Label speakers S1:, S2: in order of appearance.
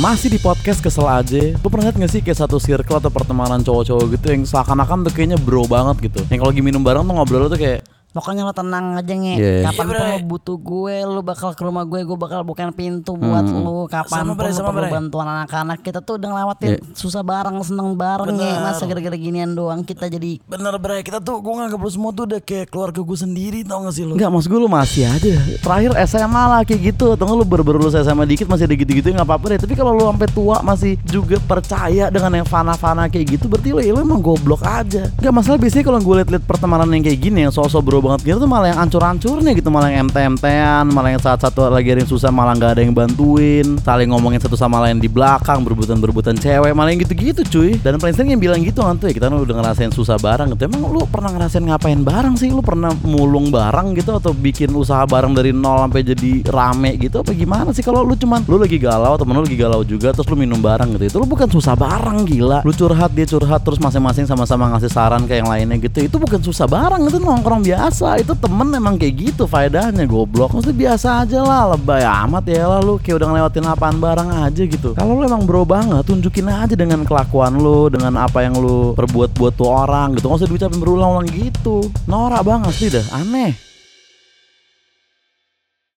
S1: Masih di podcast kesel aja. Lu pernah liat gak sih kayak satu circle atau pertemanan cowok-cowok gitu Yang seakan-akan tuh kayaknya bro banget gitu. Yang kalau lagi minum bareng tuh ngobrol tuh kayak
S2: Pokoknya lo tenang aja nge
S1: Iya.
S2: Kapan
S3: Iya,
S2: pun lo butuh gue Lo bakal ke rumah gue Gue bakal bukain pintu buat
S1: Hmm.
S2: lo Kapan
S3: Sama,
S2: pun
S3: Bre,
S2: lo
S3: sama,
S2: perlu
S3: Bre.
S2: bantuan anak-anak Kita tuh udah ngelewatin
S1: Iya.
S2: susah bareng Seneng bareng
S3: Bener.
S2: ya Masa gara-gara ginian doang Kita jadi
S3: Bener bre, kita tuh gue nganggap lu semua tuh udah kayak keluarga gue sendiri tau gak sih lu?
S1: Enggak maksud gue lu masih aja Terakhir SMA lah kayak gitu Atau nggak lu baru-baru lulus SMA dikit masih ada gitu-gitu nggak apa-apa deh Tapi kalau lu sampai tua masih juga percaya dengan yang fana-fana kayak gitu Berarti lu, ya lu emang goblok aja Enggak masalah biasanya kalau gue liat-liat pertemanan yang kayak gini Yang sosok bro banget gitu tuh malah yang ancur-ancurnya gitu Malah yang MT-MTan Malah yang saat satu lagi ada yang susah malah nggak ada yang bantuin Saling ngomongin satu sama lain di belakang Berebutan-berebutan cewek Malah yang gitu-gitu cuy. Dan paling sering yang bilang gitu kan tuh ya Kita kan udah ngerasain susah bareng gitu. Emang lu pernah ngerasain ngapain bareng sih? Lu pernah mulung bareng gitu Atau bikin usaha bareng dari nol sampai jadi rame gitu Apa gimana sih? Kalau lu cuman Lu lagi galau temen lu lagi galau juga Terus lu minum bareng gitu Itu lu bukan susah bareng gila. Lu curhat dia curhat Terus masing-masing sama-sama ngasih saran ke yang lainnya gitu Itu bukan susah bareng Itu nongkrong biasa Itu temen emang kayak gitu faedahnya goblok. Maksudnya biasa aja lah Lebay amat ya lah lu. Kayak udah ngelewatin apaan bareng aja gitu. Kalau lu emang bro banget Tunjukin aja dengan kelakuan lu Dengan apa yang lu perbuat buat tuh orang gitu. Nggak usah diucapin berulang-ulang gitu. Norak banget sih dah Aneh